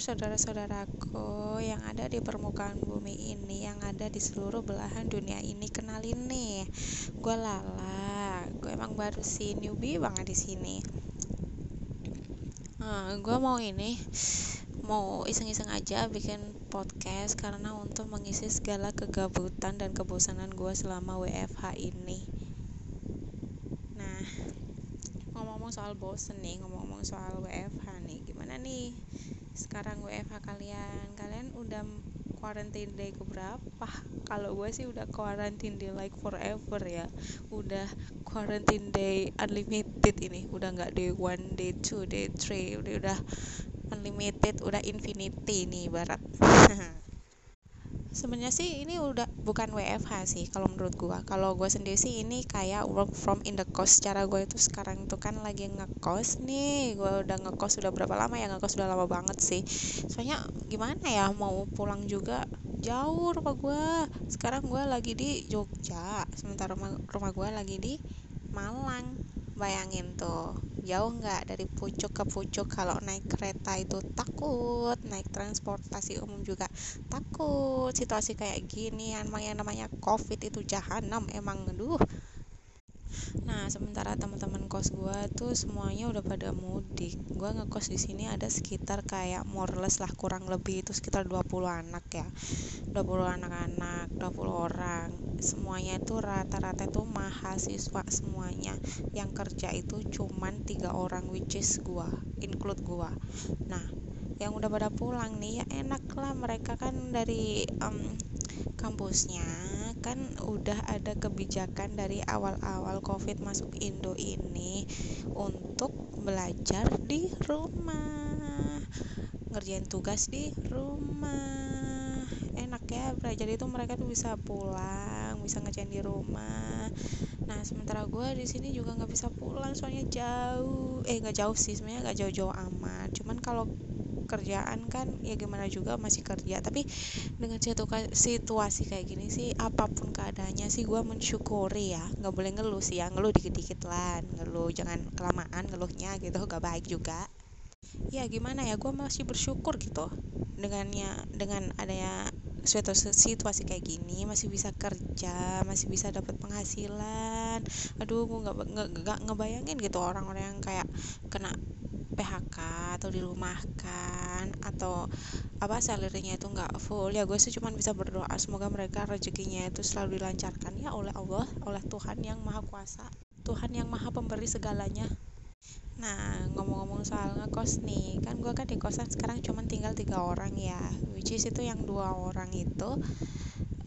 saudara-saudaraku yang ada di permukaan bumi ini, yang ada di seluruh belahan dunia ini. Kenalin nih, gue Lala. Gue emang baru si newbie banget di sini. Nah, gue mau ini, mau iseng-iseng aja bikin podcast karena untuk mengisi segala kegabutan dan kebosanan gue selama WFH ini. Nah, ngomong-ngomong soal bosen nih, ngomong-ngomong soal WFH nih, gimana nih? Sekarang WFH kalian. Kalian udah quarantine day keberapa? Kalau gue sih udah quarantine day like forever ya. Udah quarantine day unlimited ini. Udah nggak day one day two day three. Udah udah unlimited udah infinity nih barat sebenarnya sih ini udah bukan WFH sih kalau menurut gua. Kalau gua sendiri sih ini kayak work from in the cost cara gua itu sekarang itu kan lagi ngekos nih. Gua udah ngekos sudah berapa lama ya? Ngekos sudah lama banget sih. Soalnya gimana ya? Mau pulang juga jauh rumah gua. Sekarang gua lagi di Jogja sementara rumah, rumah gua lagi di Malang bayangin tuh jauh nggak dari pucuk ke pucuk kalau naik kereta itu takut naik transportasi umum juga takut. Situasi kayak gini yang namanya covid itu jahanam emang aduh Nah, sementara teman-teman kos gue tuh semuanya udah pada mudik. Gue ngekos di sini ada sekitar kayak moreless lah kurang lebih itu sekitar 20 anak ya. 20 anak-anak, 20 orang. Semuanya itu rata-rata itu mahasiswa semuanya. Yang kerja itu cuman tiga orang which is gue, include gue. Nah, yang udah pada pulang nih ya enak lah mereka kan dari um, kampusnya kan udah ada kebijakan dari awal-awal covid masuk Indo ini untuk belajar di rumah. Ngerjain tugas di rumah. Enak ya belajar itu mereka tuh bisa pulang bisa ngerjain di rumah. Nah sementara gue di sini juga nggak bisa pulang soalnya jauh. Eh nggak jauh sih sebenarnya nggak jauh-jauh amat. Cuman kalau kerjaan kan ya gimana juga masih kerja. Tapi dengan situasi kayak gini sih apa pun keadaannya sih gue mensyukuri ya. Nggak boleh ngeluh sih ya ngeluh dikit-dikit lah ngeluh jangan kelamaan ngeluhnya gitu gak baik juga. Ya gimana ya gue masih bersyukur gitu dengannya dengan adanya situasi kayak gini masih bisa kerja masih bisa dapat penghasilan. Aduh gue nggak nggak ngebayangin gitu orang-orang yang kayak kena PHK atau dirumahkan atau apa salarynya itu nggak full ya gue sih cuma bisa berdoa semoga mereka rezekinya itu selalu dilancarkan ya oleh Allah oleh Tuhan yang maha kuasa Tuhan yang maha pemberi segalanya. Nah, ngomong-ngomong soal ngekos nih, kan gue kan di kosan sekarang cuma tinggal tiga orang ya, which is itu yang dua orang itu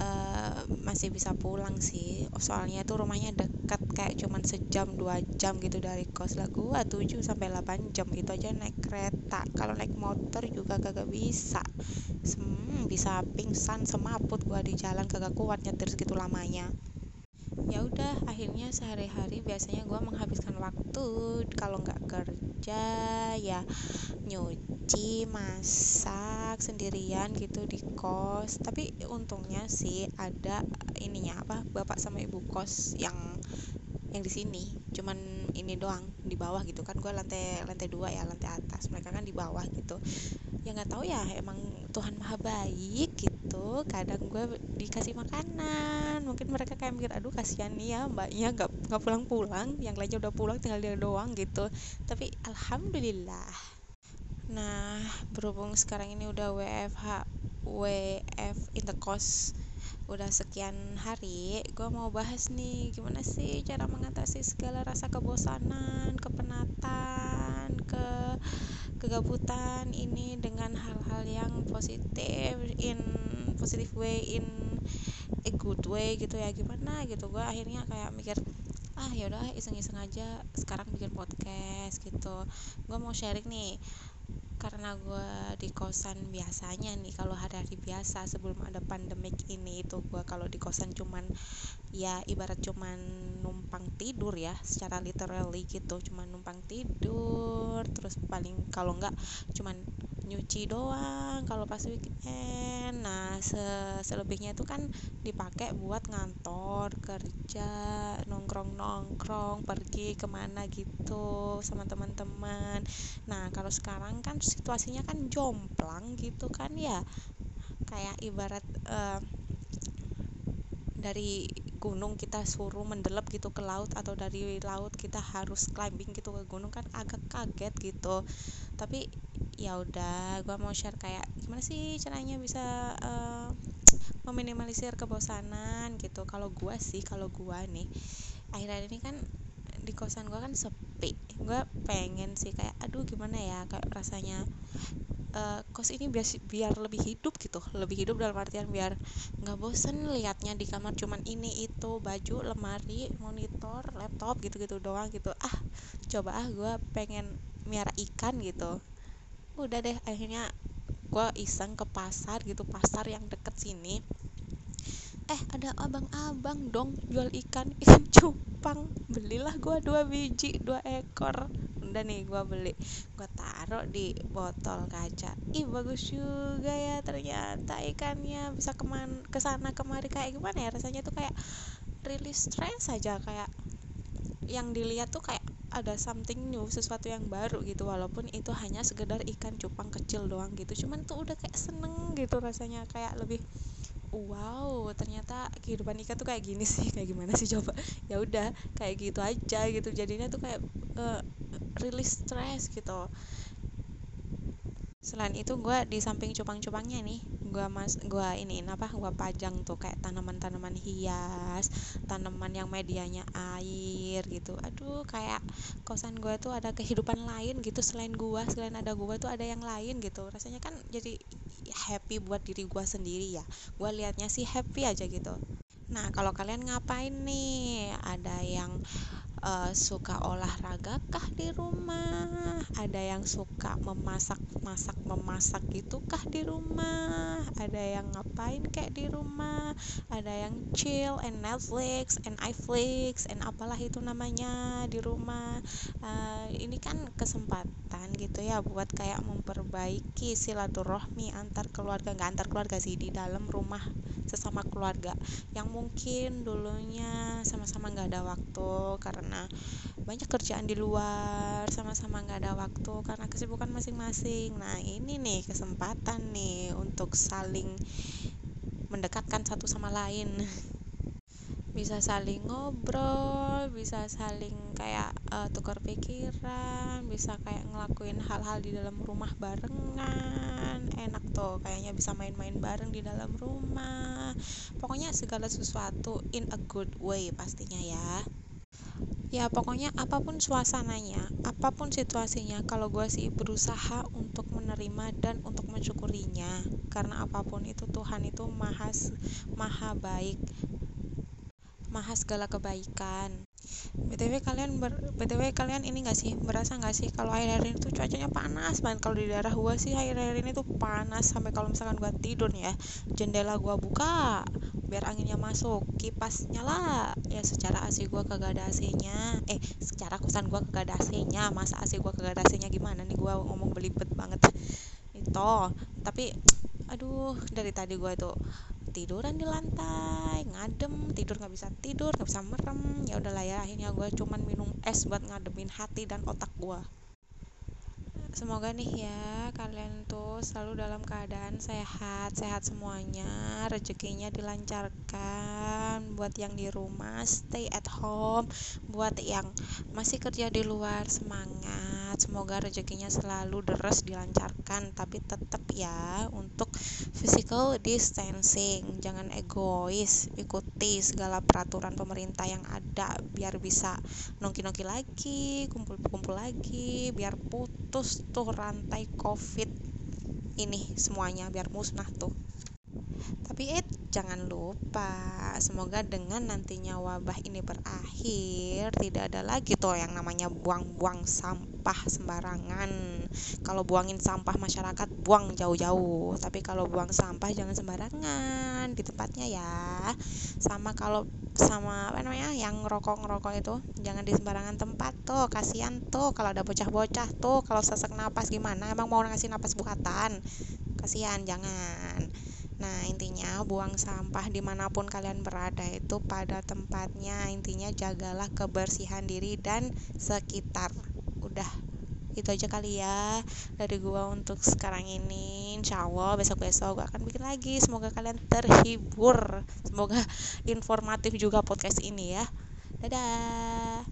uh, masih bisa pulang sih soalnya tuh rumahnya dekat kayak cuman sejam dua jam gitu dari kos. Lah gua 7 sampai 8 jam gitu aja naik kereta. Kalau naik motor juga kagak bisa. Hmm, bisa pingsan semaput gua di jalan kagak kuat nyetir segitu lamanya. Ya udah akhirnya sehari-hari biasanya gue menghabiskan waktu kalau nggak kerja ya nyuci masak sendirian gitu di kos. Tapi untungnya sih ada ininya apa bapak sama ibu kos yang yang di sini cuman ini doang di bawah gitu kan gue lantai lantai dua ya lantai atas mereka kan di bawah gitu. Ya nggak tahu ya emang Tuhan maha baik gitu kadang gue dikasih makanan mungkin mereka kayak mikir aduh kasihan nih ya mbaknya nggak nggak pulang-pulang yang lainnya udah pulang tinggal dia doang gitu. Tapi alhamdulillah. Nah berhubung sekarang ini udah WFH WF in the cost udah sekian hari gue mau bahas nih gimana sih cara mengatasi segala rasa kebosanan kepenatan ke kegabutan ini dengan hal-hal yang positif in positive way in a good way gitu ya. Gimana gitu gue akhirnya kayak mikir ah yaudah iseng-iseng aja sekarang bikin podcast gitu. Gue mau sharing nih karena gue di kosan biasanya nih kalau hari-hari biasa sebelum ada pandemik ini itu gue kalau di kosan cuman ya ibarat cuman numpang tidur ya secara literally gitu. Cuman numpang tidur terus paling kalau enggak cuman nyuci doang kalau pas weekend. Nah se selebihnya itu kan dipakai buat ngantor kerja nongkrong nongkrong pergi ke mana gitu sama teman-teman. Nah kalau sekarang kan situasinya kan jomplang gitu kan ya. Kayak ibarat uh, dari gunung kita suruh mendelep gitu ke laut atau dari laut kita harus climbing gitu ke gunung kan agak kaget gitu. Tapi ya udah gue mau share kayak gimana sih caranya bisa uh, meminimalisir kebosanan gitu. Kalau gue sih kalau gue nih akhir-akhir ini kan di kosan gue kan sepi. Gue pengen sih kayak aduh gimana ya? Kayak rasanya uh, kos ini biar biar lebih hidup gitu. Lebih hidup dalam artian biar nggak bosen liatnya di kamar. Cuman ini itu baju lemari monitor laptop gitu gitu doang gitu. Ah coba ah gue pengen miara ikan gitu. Udah deh akhirnya gue iseng ke pasar gitu pasar yang deket sini. Eh ada abang-abang dong jual ikan. Ikan cupang belilah gue dua biji dua ekor udah nih gue beli. Gue taruh di botol kaca. Ih bagus juga ya ternyata ikannya. Bisa keman ke sana kemari kayak gimana ya? Rasanya tuh kayak rilis stres aja. Kayak yang dilihat tuh kayak ada something new sesuatu yang baru gitu. Walaupun itu hanya sekedar ikan cupang kecil doang gitu. Cuman tuh udah kayak seneng gitu rasanya. Kayak lebih wow ternyata kehidupan ikan tuh kayak gini sih. Kayak gimana sih coba? Ya udah kayak gitu aja gitu. Jadinya tuh kayak uh, rilis stres gitu. Selain itu gue di samping cupang-cupangnya nih gue mas gue ini apa gue pajang tuh kayak tanaman-tanaman hias tanaman yang medianya air gitu. Aduh kayak kosan gue tuh ada kehidupan lain gitu. Selain gue selain ada gue tuh ada yang lain gitu. Rasanya kan jadi happy buat diri gue sendiri ya. Gue liatnya sih happy aja gitu. Nah kalau kalian ngapain nih? Ada yang uh, suka olahraga kah di rumah? Ada yang suka memasak masak memasak gitu kah di rumah? Ada yang ngapain kayak di rumah? Ada yang chill and Netflix and iFlix and apalah itu namanya di rumah. Uh, ini kan kesempatan gitu ya buat kayak memperbaiki silaturahmi antar keluarga. Nggak antar keluarga sih di dalam rumah sesama keluarga. Yang mungkin dulunya sama-sama nggak ada waktu karena karena banyak kerjaan di luar sama-sama nggak ada waktu karena kesibukan masing-masing. Nah ini nih kesempatan nih untuk saling mendekatkan satu sama lain. Bisa saling ngobrol bisa saling kayak uh, tukar pikiran bisa kayak ngelakuin hal-hal di dalam rumah barengan. Enak tuh kayaknya bisa main-main bareng di dalam rumah. Pokoknya segala sesuatu in a good way pastinya ya ya pokoknya apa pun suasananya apa pun situasinya kalau gue sih berusaha untuk menerima dan untuk mensyukurinya. Karena apa pun itu Tuhan itu maha maha baik maha segala kebaikan. Btw kalian ber, btw kalian ini gak sih berasa gak sih kalau akhir-akhir ini tuh cuacanya panas banget? Kalau di daerah gue sih akhir-akhir ini tuh panas sampai kalau misalkan gue tidur ya jendela gue buka biar anginnya masuk. Kipas nyala ya secara AC gua kagak ada AC-nya eh secara kosan gua kagak ada AC-nya masa AC gua kagak ada AC-nya gimana nih gua ngomong belibet banget? Itu. Tapi aduh dari tadi gua itu tiduran di lantai ngadem tidur nggak bisa tidur nggak bisa merem. Ya udahlah ya akhirnya gue cuman minum es buat ngademin hati dan otak gue semoga nih ya kalian tuh selalu dalam keadaan sehat sehat semuanya. Rezekinya dilancarkan. Buat yang di rumah stay at home. Buat yang masih kerja di luar semangat. Semoga rezekinya selalu deres dilancarkan. Tapi tetap ya untuk physical distancing. Jangan egois ikuti segala peraturan pemerintah yang ada. Biar bisa nongki-nongki lagi kumpul-kumpul lagi biar putus tuh rantai covid ini semuanya biar musnah tuh. Tapi eh jangan lupa semoga dengan nantinya wabah ini berakhir tidak ada lagi tuh yang namanya buang-buang sampah sembarangan. Kalau buangin sampah masyarakat buang jauh-jauh. Tapi kalau buang sampah jangan sembarangan di tempatnya ya. Sama kalau sama apa namanya yang ngerokok ngerokok itu. Jangan di sembarangan tempat tuh kasihan tuh. Kalau ada bocah-bocah tuh kalau sesak napas gimana? Emang mau ngasih napas buatan? Kasihan jangan. Nah, intinya buang sampah di mana pun kalian berada itu pada tempatnya. Intinya jagalah kebersihan diri dan sekitar. Udah, itu aja kali ya dari gua untuk sekarang ini. Insya Allah besok-besok gua akan bikin lagi. Semoga kalian terhibur. Semoga informatif juga podcast ini ya. Dadah.